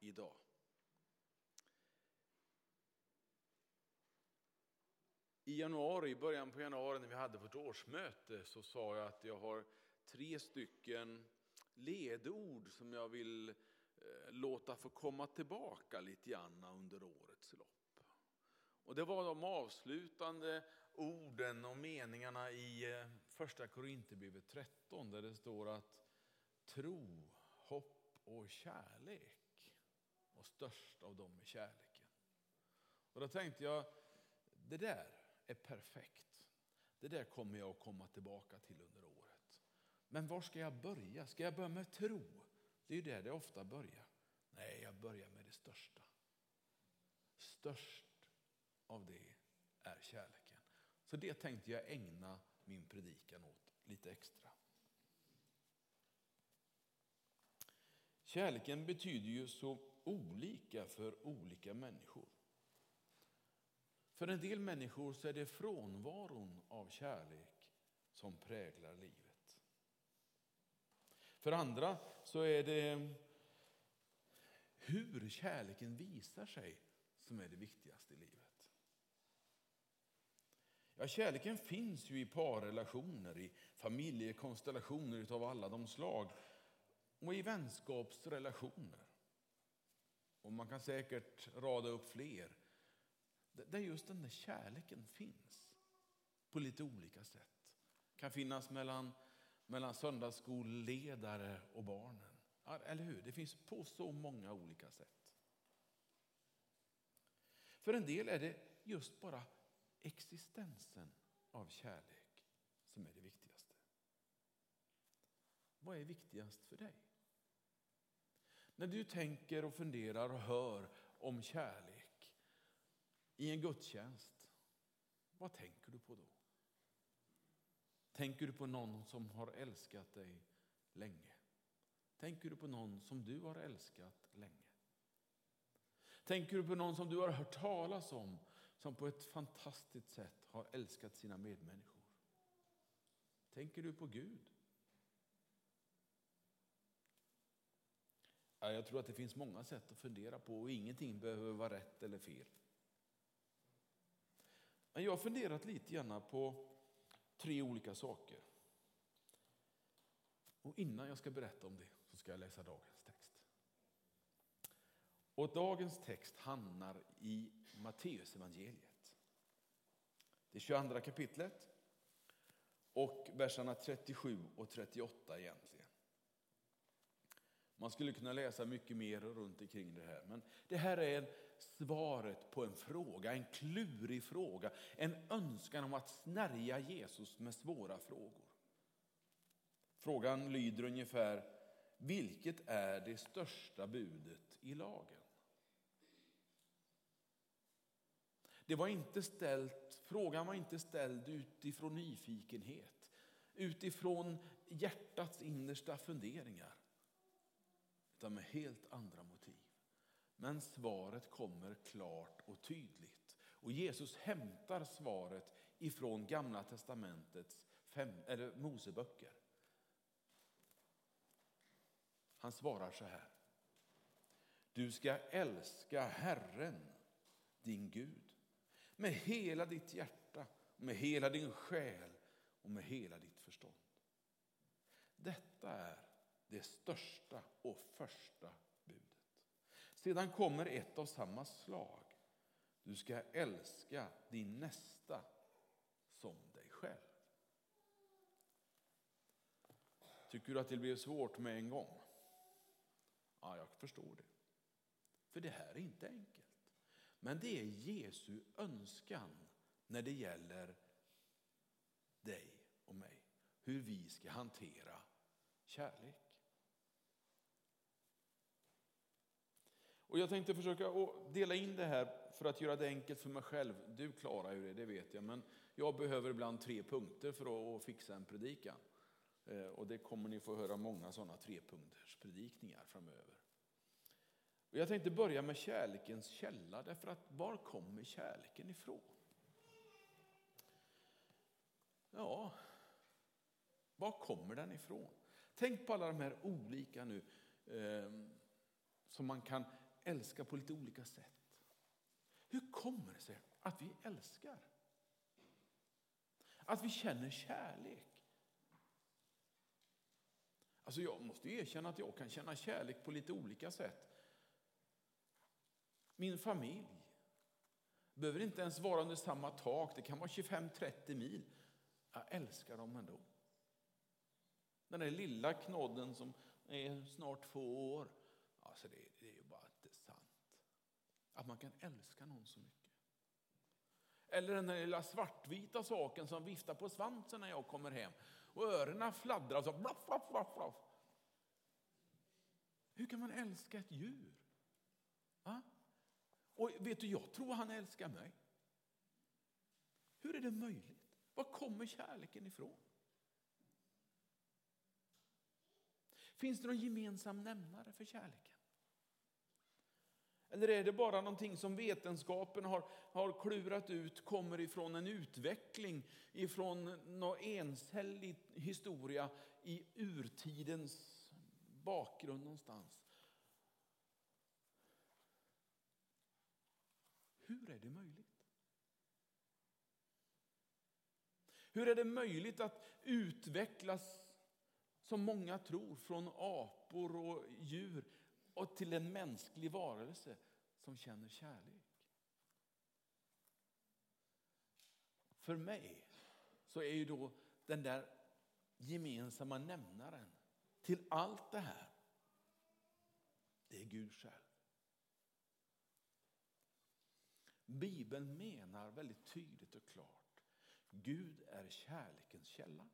idag. I januari, början på januari när vi hade vårt årsmöte så sa jag att jag har tre stycken ledord som jag vill eh, låta få komma tillbaka lite grann under årets lopp. Och det var de avslutande orden och meningarna i eh, första Korinthierbrevet 13 där det står att tro, hopp och kärlek och störst av dem är kärleken. Och då tänkte jag, det där är perfekt. Det där kommer jag att komma tillbaka till under året. Men var ska jag börja? Ska jag börja med tro? Det är ju där det ofta börjar. Nej, jag börjar med det största. Störst av det är kärleken. Så det tänkte jag ägna min predikan åt lite extra. Kärleken betyder ju så olika för olika människor. För en del människor så är det frånvaron av kärlek som präglar livet. För andra så är det hur kärleken visar sig som är det viktigaste i livet. Ja, kärleken finns ju i parrelationer, i familjekonstellationer av alla de slag och i vänskapsrelationer. Och man kan säkert rada upp fler där just den där kärleken finns på lite olika sätt. Kan finnas mellan, mellan söndagsskolledare och barnen. Eller hur? Det finns på så många olika sätt. För en del är det just bara existensen av kärlek som är det viktigaste. Vad är viktigast för dig? När du tänker och funderar och hör om kärlek, i en gudstjänst, vad tänker du på då? Tänker du på någon som har älskat dig länge? Tänker du på någon som du har älskat länge? Tänker du på någon som du har hört talas om som på ett fantastiskt sätt har älskat sina medmänniskor? Tänker du på Gud? Jag tror att det finns många sätt att fundera på och ingenting behöver vara rätt eller fel. Men jag har funderat lite grann på tre olika saker. Och innan jag ska berätta om det så ska jag läsa dagens text. Och dagens text hamnar i Matteusevangeliet. Det 22 kapitlet och verserna 37 och 38 egentligen. Man skulle kunna läsa mycket mer runt omkring det här. Men det här är svaret på en fråga, en klurig fråga. En önskan om att snärja Jesus med svåra frågor. Frågan lyder ungefär, vilket är det största budet i lagen? Det var inte ställt, frågan var inte ställd utifrån nyfikenhet, utifrån hjärtats innersta funderingar utan med helt andra motiv. Men svaret kommer klart och tydligt. Och Jesus hämtar svaret ifrån Gamla testamentets fem, eller Moseböcker. Han svarar så här. Du ska älska Herren, din Gud, med hela ditt hjärta, med hela din själ och med hela ditt förstånd. Detta det största och första budet. Sedan kommer ett av samma slag. Du ska älska din nästa som dig själv. Tycker du att det blev svårt med en gång? Ja, jag förstår det. För det här är inte enkelt. Men det är Jesu önskan när det gäller dig och mig. Hur vi ska hantera kärlek. Och jag tänkte försöka dela in det här för att göra det enkelt för mig själv. Du klarar ju det, det vet jag, men jag behöver ibland tre punkter för att fixa en predikan. Eh, och det kommer ni få höra många sådana trepunkters predikningar framöver. Och jag tänkte börja med kärlekens källa, därför att var kommer kärleken ifrån? Ja, var kommer den ifrån? Tänk på alla de här olika nu, eh, som man kan älskar på lite olika sätt. Hur kommer det sig att vi älskar? Att vi känner kärlek? Alltså jag måste erkänna att jag kan känna kärlek på lite olika sätt. Min familj behöver inte ens vara under samma tak. Det kan vara 25-30 mil. Jag älskar dem ändå. Den där lilla knodden som är snart två år. Alltså det, det är ju bara inte sant. Att man kan älska någon så mycket. Eller den där lilla svartvita saken som viftar på svansen när jag kommer hem. Och öronen fladdrar så blaff, blaff, blaff, blaff. Hur kan man älska ett djur? Va? Och vet du, jag tror han älskar mig. Hur är det möjligt? Var kommer kärleken ifrån? Finns det någon gemensam nämnare för kärleken? Eller är det bara någonting som vetenskapen har, har klurat ut kommer ifrån en utveckling ifrån någon encellig historia i urtidens bakgrund någonstans? Hur är det möjligt? Hur är det möjligt att utvecklas, som många tror, från apor och djur och till en mänsklig varelse som känner kärlek? För mig så är ju då den där gemensamma nämnaren till allt det här, det är Gud själv. Bibeln menar väldigt tydligt och klart. Gud är kärlekens källa.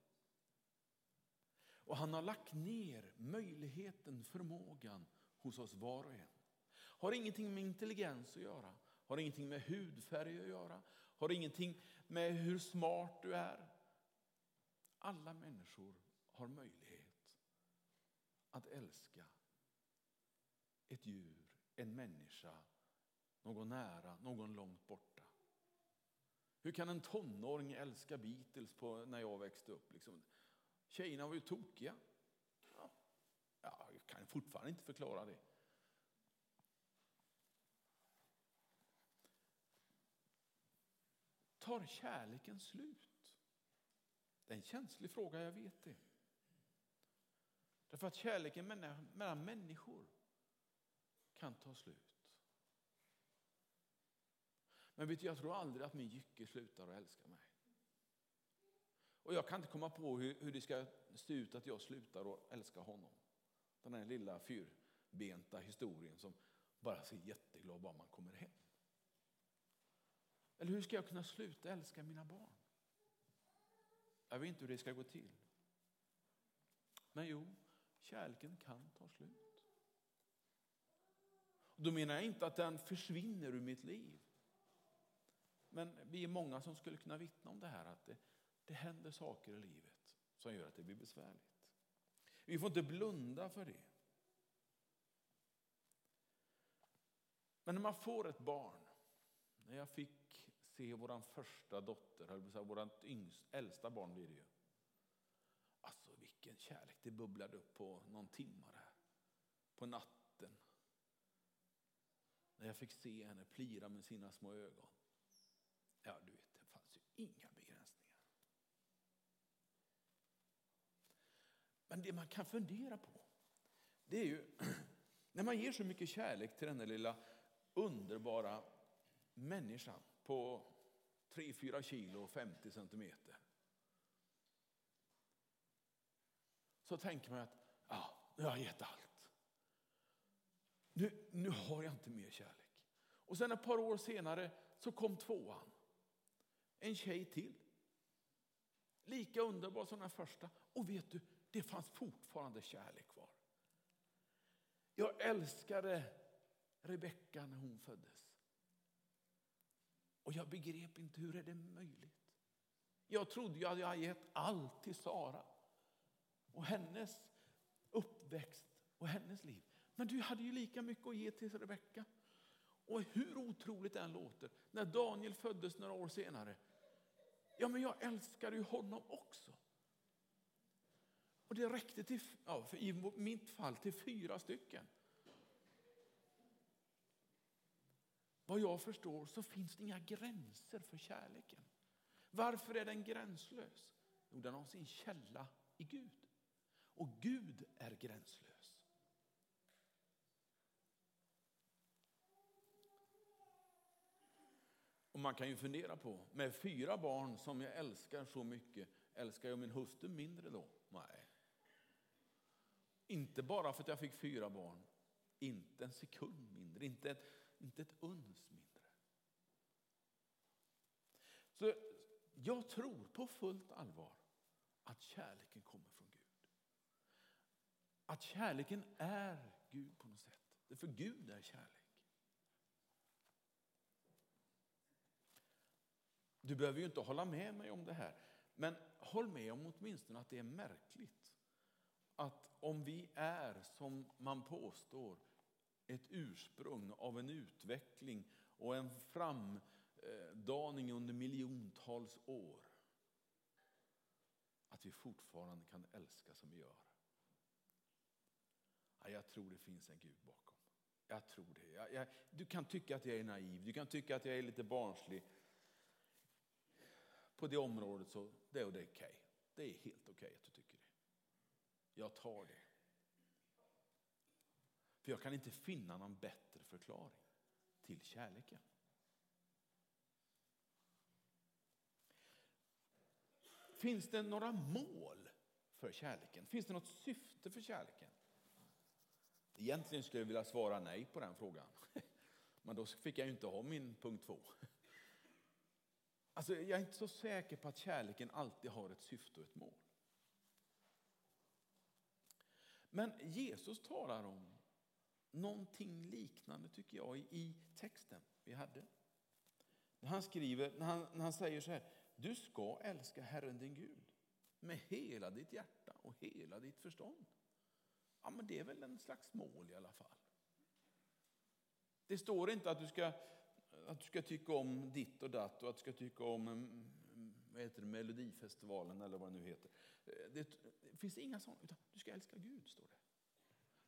Och han har lagt ner möjligheten, förmågan hos oss var och en. Har ingenting med intelligens att göra, har ingenting med hudfärg att göra, har ingenting med hur smart du är. Alla människor har möjlighet att älska ett djur, en människa någon nära, någon långt borta. Hur kan en tonåring älska Beatles på, när jag växte upp? Liksom? Tjejerna var ju tokiga. Jag kan fortfarande inte förklara det. Tar kärleken slut? Det är en känslig fråga, jag vet det. Därför att kärleken mellan människor kan ta slut. Men vet du, jag tror aldrig att min Jycke slutar att älska mig. Och jag kan inte komma på hur, hur det ska se ut att jag slutar att älska honom. Den här lilla fyrbenta historien som bara ser jätteglad bara man kommer hem. Eller hur ska jag kunna sluta älska mina barn? Jag vet inte hur det ska gå till. Men jo, kärleken kan ta slut. Och då menar jag inte att den försvinner ur mitt liv. Men vi är många som skulle kunna vittna om det här, att det, det händer saker i livet som gör att det blir besvärligt. Vi får inte blunda för det. Men när man får ett barn, när jag fick se vår första dotter, vårt äldsta barn blir det ju. Alltså vilken kärlek, det bubblade upp på någon timme där, på natten. När jag fick se henne plira med sina små ögon. Ja, du vet, det fanns ju inga begränsningar. Men det man kan fundera på, det är ju när man ger så mycket kärlek till den där lilla underbara människan på 3-4 kilo och 50 centimeter. Så tänker man att ja, nu har jag gett allt. Nu, nu har jag inte mer kärlek. Och sen ett par år senare så kom tvåan en tjej till. Lika underbar som den första. Och vet du, det fanns fortfarande kärlek kvar. Jag älskade Rebecka när hon föddes. Och jag begrep inte hur är det möjligt. Jag trodde jag hade gett allt till Sara och hennes uppväxt och hennes liv. Men du hade ju lika mycket att ge till Rebecka. Och hur otroligt det än låter, när Daniel föddes några år senare Ja, men jag älskade ju honom också. Och det räckte till, ja, i mitt fall till fyra stycken. vad jag förstår så finns det inga gränser för kärleken. Varför är den gränslös? Jo, den har sin källa i Gud. Och Gud är gränslös. Och man kan ju fundera på, med fyra barn som jag älskar så mycket, älskar jag min hustru mindre då? Nej. Inte bara för att jag fick fyra barn, inte en sekund mindre, inte ett, inte ett uns mindre. Så jag tror på fullt allvar att kärleken kommer från Gud. Att kärleken är Gud på något sätt. För Gud är kärlek. Du behöver ju inte hålla med mig om det här, men håll med om åtminstone att det är märkligt att om vi är, som man påstår, ett ursprung av en utveckling och en framdaning under miljontals år, att vi fortfarande kan älska som vi gör. Ja, jag tror det finns en Gud bakom. Jag tror det. Jag, jag, du kan tycka att jag är naiv, du kan tycka att jag är lite barnslig. På det området så det är det okej. Okay. Det är helt okej okay att du tycker det. Jag tar det. För jag kan inte finna någon bättre förklaring till kärleken. Finns det några mål för kärleken? Finns det något syfte för kärleken? Egentligen skulle jag vilja svara nej på den frågan. Men då fick jag inte ha min punkt två. Alltså, jag är inte så säker på att kärleken alltid har ett syfte och ett mål. Men Jesus talar om någonting liknande tycker jag i texten vi hade. Han skriver, när han, när han säger så här, du ska älska Herren din Gud med hela ditt hjärta och hela ditt förstånd. Ja, men det är väl en slags mål i alla fall. Det står inte att du ska, att du ska tycka om ditt och datt och att du ska tycka om mm, mm, vad heter det, Melodifestivalen eller vad det nu heter. Eh, det, det finns inga sådana, utan du ska älska Gud, står det.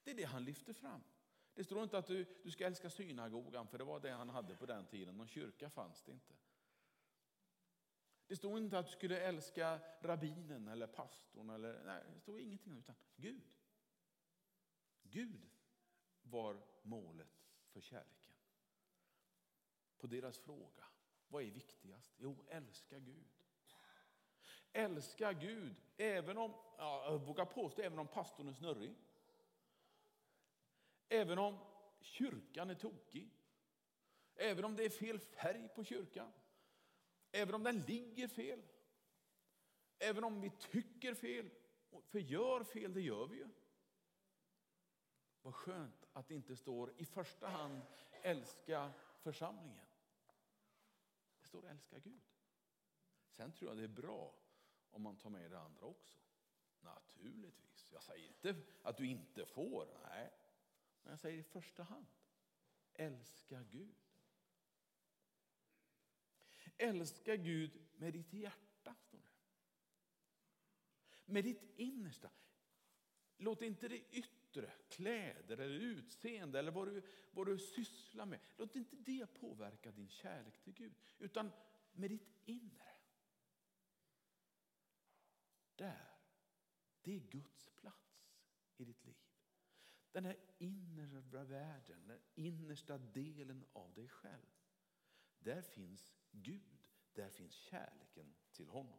Det är det han lyfter fram. Det står inte att du, du ska älska synagogan, för det var det han hade på den tiden. Någon kyrka fanns det inte. Det står inte att du skulle älska rabbinen eller pastorn. Eller, nej, det står ingenting utan Gud. Gud var målet för kärleken. På deras fråga, vad är viktigast? Jo, älska Gud. Älska Gud, även om, ja, jag vågar påstå, även om pastorn är snurrig. Även om kyrkan är tokig. Även om det är fel färg på kyrkan. Även om den ligger fel. Även om vi tycker fel. För gör fel, det gör vi ju. Vad skönt att det inte står i första hand älska församlingen. Det står älska Gud. Sen tror jag det är bra om man tar med det andra också. Naturligtvis. Jag säger inte att du inte får. Nej, men jag säger i första hand, älska Gud. Älska Gud med ditt hjärta, står det. Med ditt innersta. Låt inte det yttre, kläder eller utseende eller vad du, vad du sysslar med, låt inte det påverka din kärlek till Gud. Utan med ditt inre. Där, det är Guds plats i ditt liv. Den här inre världen, den innersta delen av dig själv. Där finns Gud, där finns kärleken till honom.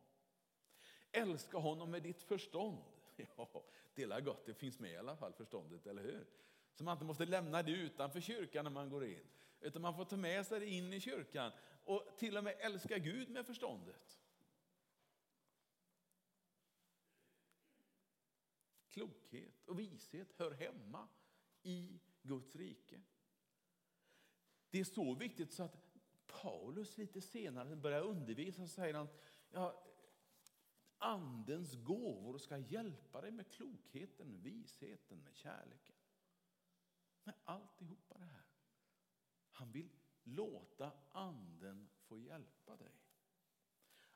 Älska honom med ditt förstånd. Ja, dela gott, det finns med i alla fall förståndet, eller hur? Så man inte måste lämna det utanför kyrkan när man går in. Utan man får ta med sig det in i kyrkan och till och med älska Gud med förståndet. Klokhet och vishet hör hemma i Guds rike. Det är så viktigt så att Paulus lite senare börjar undervisa och säger att ja, Andens gåvor ska hjälpa dig med klokheten, visheten, med kärleken. Med alltihopa det här. Han vill låta anden få hjälpa dig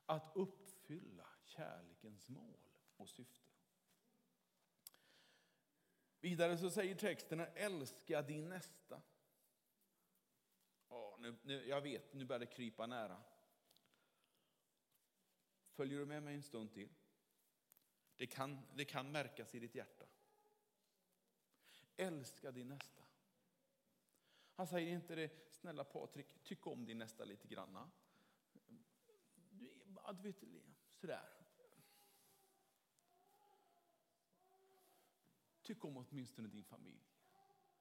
att uppfylla kärlekens mål och syfte. Vidare så säger texterna älska din nästa. Ja, nu, nu, jag vet, nu börjar det krypa nära. Följer du med mig en stund till? Det kan, det kan märkas i ditt hjärta. Älska din nästa. Han säger inte det, snälla Patrik, tyck om din nästa lite granna. Du vet, sådär. Tyck om åtminstone din familj.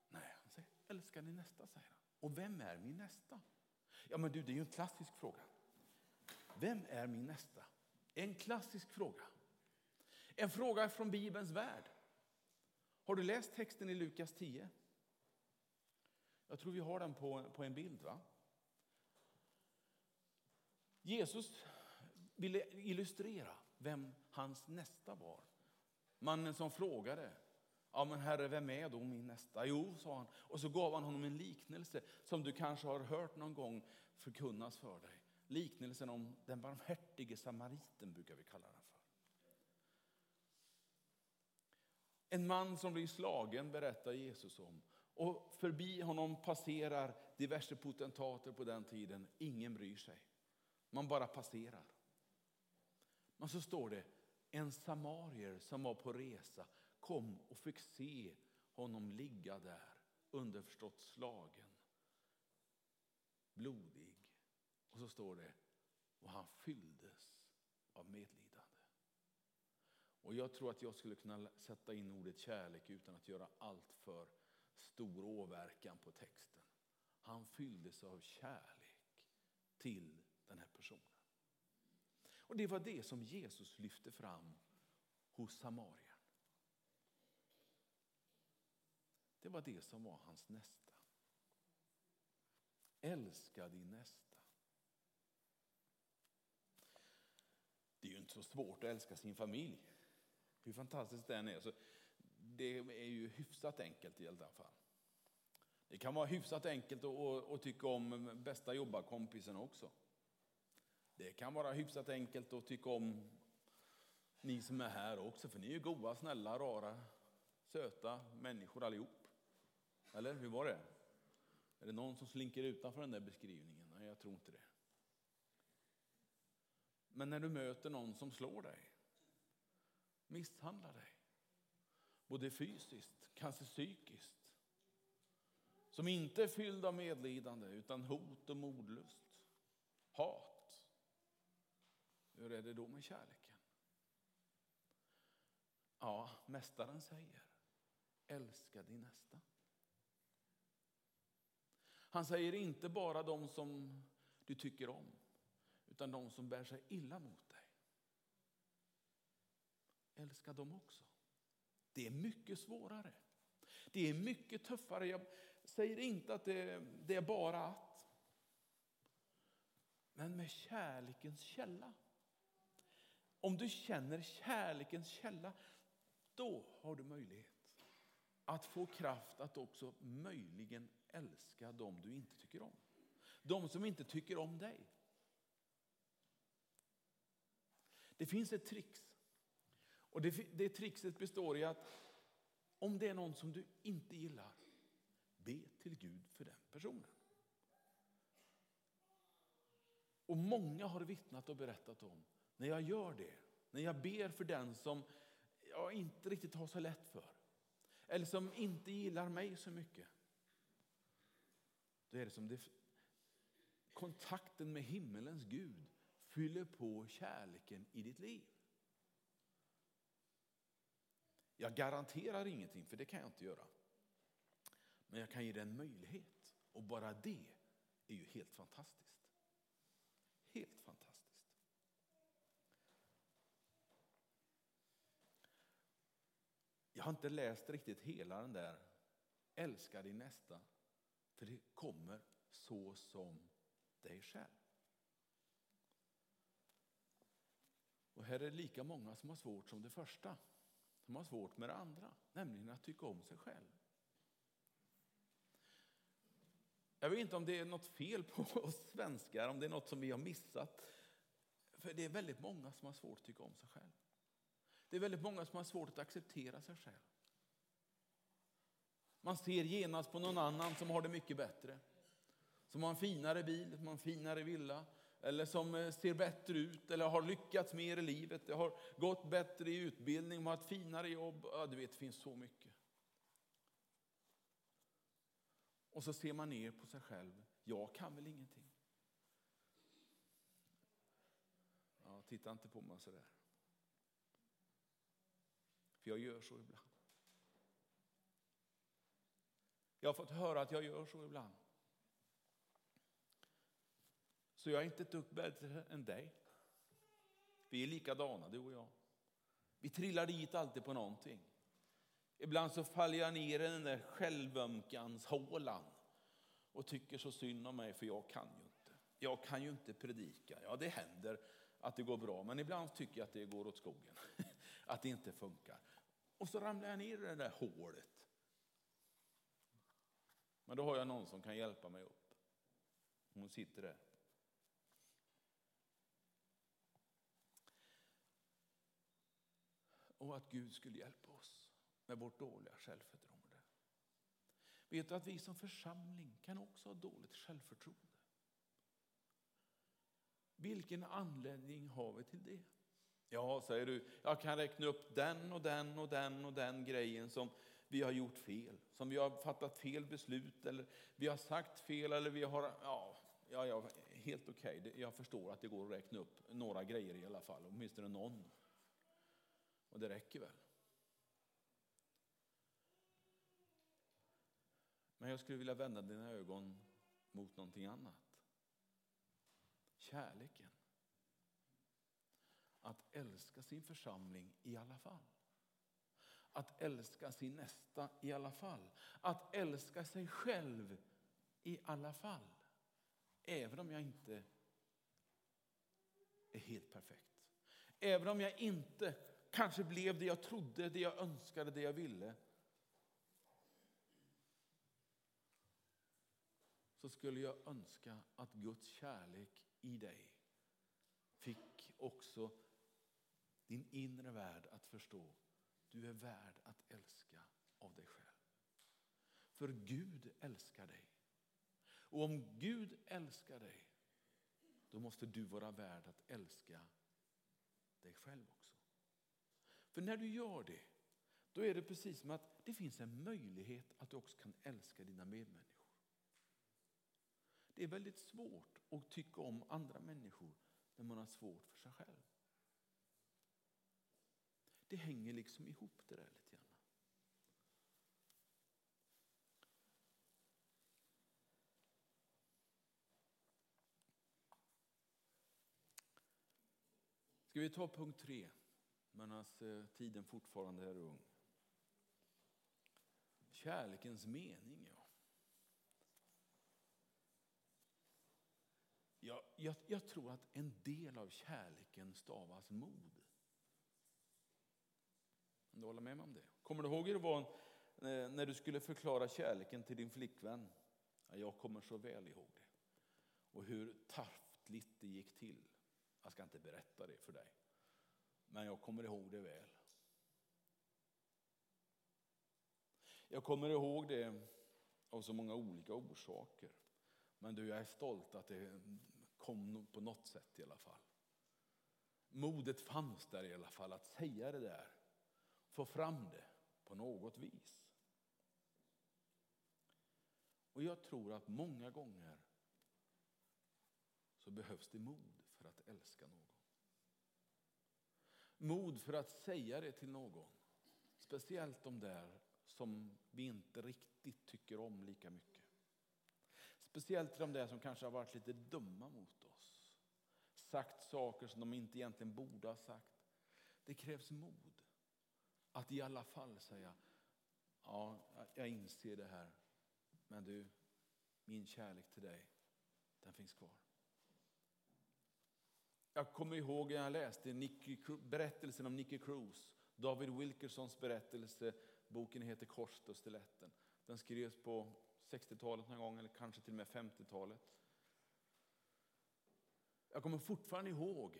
Nej, han säger, älska din nästa, säger han. Och vem är min nästa? Ja, men du, det är ju en klassisk fråga. Vem är min nästa? En klassisk fråga. En fråga från Bibelns värld. Har du läst texten i Lukas 10? Jag tror vi har den på, på en bild. va? Jesus ville illustrera vem hans nästa var. Mannen som frågade, ja men herre vem är då min nästa? Jo, sa han. Och så gav han honom en liknelse som du kanske har hört någon gång förkunnas för dig. Liknelsen om den barmhärtige samariten brukar vi kalla den för. En man som blir slagen berättar Jesus om. Och förbi honom passerar diverse potentater på den tiden. Ingen bryr sig. Man bara passerar. Men så står det, en samarier som var på resa kom och fick se honom ligga där, underförstått slagen, blodig. Och så står det, och han fylldes av medlidande. Och jag tror att jag skulle kunna sätta in ordet kärlek utan att göra allt för stor åverkan på texten. Han fylldes av kärlek till den här personen. Och det var det som Jesus lyfte fram hos Samaria. Det var det som var hans nästa. Älska din nästa. Det är ju inte så svårt att älska sin familj. Hur fantastiskt den är. Så det är ju hyfsat enkelt i alla fall. Det kan vara hyfsat enkelt att, tycka om bästa jobbarkompisen också. Det kan vara hyfsat enkelt att tycka om ni som är här också, för ni är ju goda, snälla, rara, söta människor allihop. Eller hur var det? Är det någon som slinker utanför den där beskrivningen? Nej, jag tror inte det. Men när du möter någon som slår dig, misshandlar dig, både fysiskt, kanske psykiskt, som inte är fylld av medlidande utan hot och mordlust, hat. Hur är det då med kärleken? Ja, Mästaren säger, älska din nästa. Han säger inte bara de som du tycker om, utan de som bär sig illa mot dig. Älska dem också. Det är mycket svårare. Det är mycket tuffare. Jag säger inte att det, det är bara att. Men med kärlekens källa. Om du känner kärlekens källa, då har du möjlighet att få kraft att också möjligen älska dem du inte tycker om. De som inte tycker om dig. Det finns ett trix. Och det, det trixet består i att om det är någon som du inte gillar, be till Gud för den personen. Och många har vittnat och berättat om, när jag gör det, när jag ber för den som jag inte riktigt har så lätt för, eller som inte gillar mig så mycket, då är det som det, kontakten med himmelens Gud fyller på kärleken i ditt liv. Jag garanterar ingenting, för det kan jag inte göra. Men jag kan ge dig en möjlighet. Och bara det är ju helt fantastiskt. Helt fantastiskt. Jag har inte läst riktigt hela den där Älska din nästa, för det kommer så som dig själv. Och här är det lika många som har svårt som det första, som har svårt med det andra, nämligen att tycka om sig själv. Jag vet inte om det är något fel på oss svenskar, om det är något som vi har missat. För det är väldigt många som har svårt att tycka om sig själv. Det är väldigt många som har svårt att acceptera sig själv. Man ser genast på någon annan som har det mycket bättre. som har en finare bil, som har en finare villa, eller som eh, ser bättre ut, eller har lyckats mer i livet, det har gått bättre i utbildning, har ett finare jobb. Ja, du vet, det finns så mycket. Och så ser man ner på sig själv. Jag kan väl ingenting. Ja, titta inte på mig sådär. För jag gör så ibland. Jag har fått höra att jag gör så ibland. Så jag är inte ett dugg bättre än dig. Vi är likadana, du och jag. Vi trillar dit alltid på någonting. Ibland så faller jag ner i den där självömkans hålan och tycker så synd om mig, för jag kan ju inte. Jag kan ju inte predika. Ja, det händer att det går bra, men ibland tycker jag att det går åt skogen. Att det inte funkar. Och så ramlar jag ner i det där hålet. Men då har jag någon som kan hjälpa mig upp. Hon sitter där. Och att Gud skulle hjälpa oss med vårt dåliga självförtroende. Vet du att vi som församling kan också ha dåligt självförtroende? Vilken anledning har vi till det? Ja, säger du, jag kan räkna upp den och den och den och den grejen som vi har gjort fel, som vi har fattat fel beslut eller vi har sagt fel eller vi har, ja, ja, ja helt okej. Okay. Jag förstår att det går att räkna upp några grejer i alla fall, åtminstone någon. Och det räcker väl. Men jag skulle vilja vända dina ögon mot någonting annat. Kärleken. Att älska sin församling i alla fall. Att älska sin nästa i alla fall. Att älska sig själv i alla fall. Även om jag inte är helt perfekt. Även om jag inte kanske blev det jag trodde, det jag önskade, det jag ville. Så skulle jag önska att Guds kärlek i dig fick också din inre värld att förstå. Du är värd att älska av dig själv. För Gud älskar dig. Och om Gud älskar dig, då måste du vara värd att älska dig själv också. För när du gör det, då är det precis som att det finns en möjlighet att du också kan älska dina medmänniskor. Det är väldigt svårt att tycka om andra människor när man har svårt för sig själv. Det hänger liksom ihop det där lite grann. Ska vi ta punkt tre, medan eh, tiden fortfarande är ung. Kärlekens mening, ja. Jag, jag, jag, tror att en del av kärleken stavas mod. Du hålla med mig om det? Kommer du ihåg hur det var eh, när du skulle förklara kärleken till din flickvän? jag kommer så väl ihåg det. Och hur taffligt det gick till. Jag ska inte berätta det för dig. Men jag kommer ihåg det väl. Jag kommer ihåg det av så många olika orsaker. Men du, jag är stolt att det kom på något sätt i alla fall. Modet fanns där i alla fall att säga det där få fram det på något vis. Och jag tror att många gånger så behövs det mod för att älska någon. Mod för att säga det till någon. Speciellt de där som vi inte riktigt tycker om lika mycket. Speciellt de där som kanske har varit lite dumma mot oss. Sagt saker som de inte egentligen borde ha sagt. Det krävs mod att i alla fall säga, ja, jag inser det här, men du, min kärlek till dig, den finns kvar. Jag kommer ihåg när jag läste Nicky, berättelsen om Nicky Cruz, David Wilkersons berättelse, boken heter Korset och stiletten. Den skrevs på 60-talet någon gång, eller kanske till och med 50-talet. Jag kommer fortfarande ihåg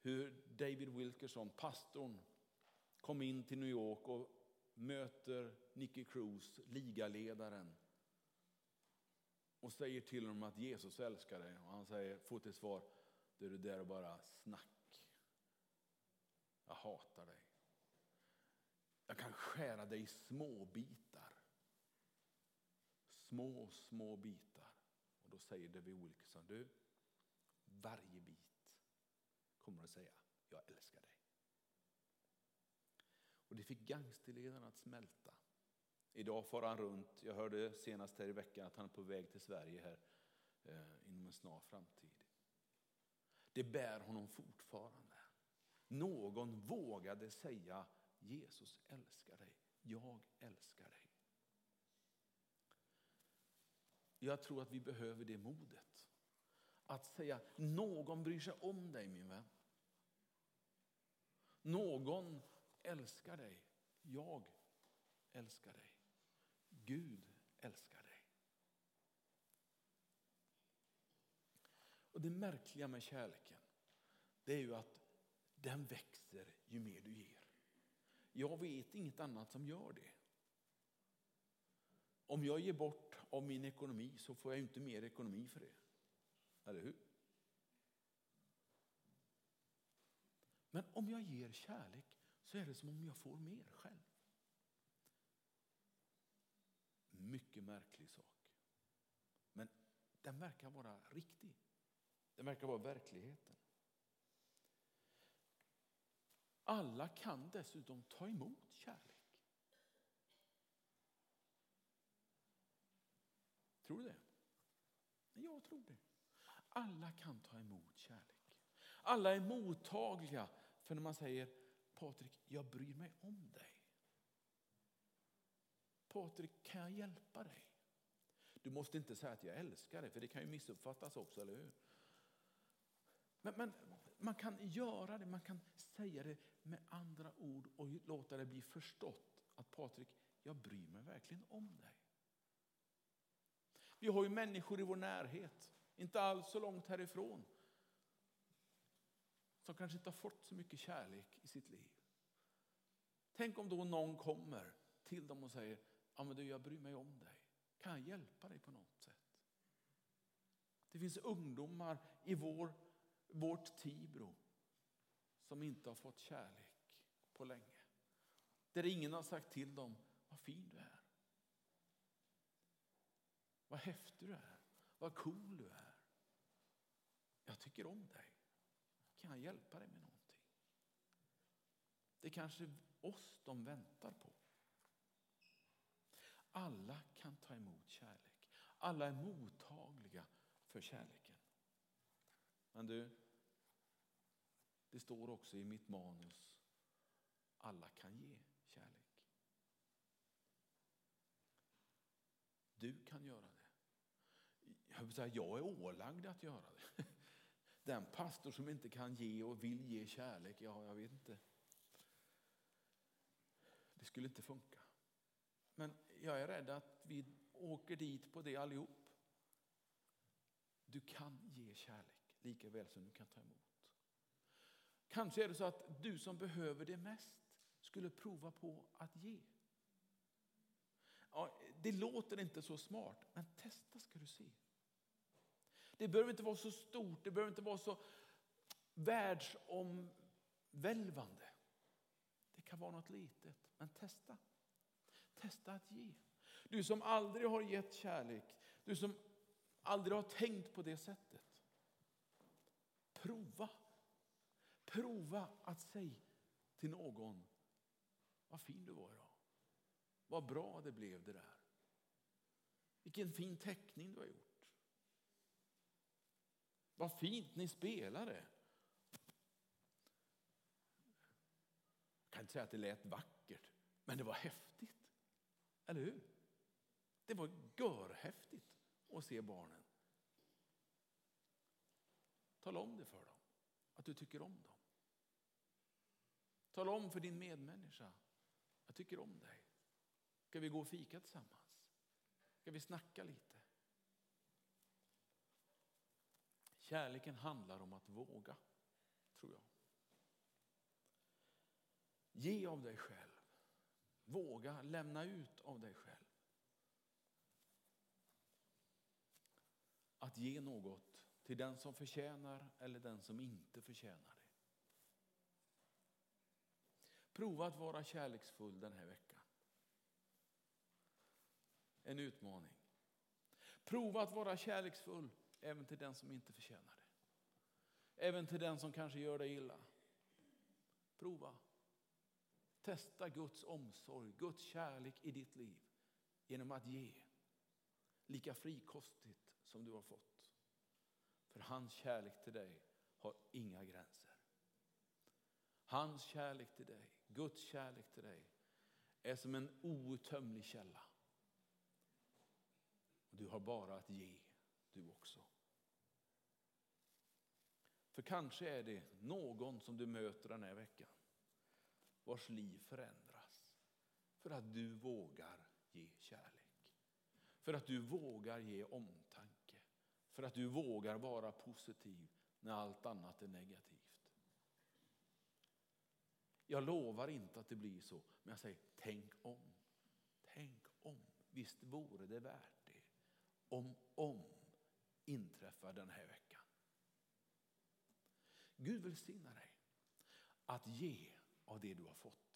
hur David Wilkerson, pastorn, kom in till New York och möter Nicky Cruz, ligaledaren. och säger till honom att Jesus älskar dig. Och han säger, får till svar, det är det där bara snack. Jag hatar dig. Jag kan skära dig i små bitar. Små, små bitar. Och då säger David Wilkerson, du, varje bit kommer att säga, jag älskar dig. Och det fick gangsterledaren att smälta. Idag far han runt, jag hörde senast här i veckan att han är på väg till Sverige här eh, inom en snar framtid. Det bär honom fortfarande. Någon vågade säga Jesus älskar dig, jag älskar dig. Jag tror att vi behöver det modet. Att säga någon bryr sig om dig min vän. Någon älskar dig, jag älskar dig. Gud älskar dig. Och Det märkliga med kärleken det är ju att den växer ju mer du ger. Jag vet inget annat som gör det. Om jag ger bort av min ekonomi så får jag inte mer ekonomi för det. Eller hur? Men om jag ger kärlek så är det som om jag får mer själv. Mycket märklig sak. Men den verkar vara riktig. Den verkar vara verkligheten. Alla kan dessutom ta emot kärlek. Tror du det? Jag tror det. Alla kan ta emot kärlek. Alla är mottagliga för när man säger Patrik, jag bryr mig om dig. Patrik, kan jag hjälpa dig? Du måste inte säga att jag älskar dig, för det kan ju missuppfattas också, eller hur? Men, men, man kan göra det, man kan säga det med andra ord och låta det bli förstått att Patrik, jag bryr mig verkligen om dig. Vi har ju människor i vår närhet, inte alls så långt härifrån, som kanske inte har fått så mycket kärlek i sitt liv. Tänk om då någon kommer till dem och säger, ja men du jag bryr mig om dig. Kan jag hjälpa dig på något sätt? Det finns ungdomar i vår, vårt Tibro som inte har fått kärlek på länge. Där ingen har sagt till dem, vad fin du är. Vad häftig du är. Vad cool du är. Jag tycker om dig. Kan jag hjälpa dig med någonting? Det är kanske oss de väntar på. Alla kan ta emot kärlek. Alla är mottagliga för kärleken. Men du, det står också i mitt manus, alla kan ge kärlek. Du kan göra det. Jag är ålagd att göra det. Den pastor som inte kan ge och vill ge kärlek, ja, jag vet inte. Det skulle inte funka. Men jag är rädd att vi åker dit på det allihop. Du kan ge kärlek lika väl som du kan ta emot. Kanske är det så att du som behöver det mest skulle prova på att ge. Ja, det låter inte så smart, men testa ska du se. Det behöver inte vara så stort, det behöver inte vara så världsomvälvande. Det kan vara något litet, men testa. Testa att ge. Du som aldrig har gett kärlek, du som aldrig har tänkt på det sättet. Prova. Prova att säga till någon, vad fin du var idag. Vad bra det blev det där. Vilken fin teckning du har gjort. Vad fint ni spelade. Jag kan inte säga att det lät vackert, men det var häftigt. Eller hur? Det var görhäftigt att se barnen. Tala om det för dem, att du tycker om dem. Tala om för din medmänniska, jag tycker om dig. Ska vi gå och fika tillsammans? Ska vi snacka lite? Kärleken handlar om att våga, tror jag. Ge av dig själv. Våga lämna ut av dig själv. att ge något till den som förtjänar eller den som inte förtjänar det. Prova att vara kärleksfull den här veckan. En utmaning. Prova att vara kärleksfull även till den som inte förtjänar det. Även till den som kanske gör dig illa. Prova. Testa Guds omsorg, Guds kärlek i ditt liv genom att ge lika frikostigt som du har fått. För hans kärlek till dig har inga gränser. Hans kärlek till dig, Guds kärlek till dig är som en outtömlig källa. Du har bara att ge, du också. För kanske är det någon som du möter den här veckan vars liv förändras för att du vågar ge kärlek. För att du vågar ge omtanke. För att du vågar vara positiv när allt annat är negativt. Jag lovar inte att det blir så, men jag säger tänk om. Tänk om. Visst vore det värt det. Om om inträffar den här veckan. Gud välsignar dig att ge av det du har fått.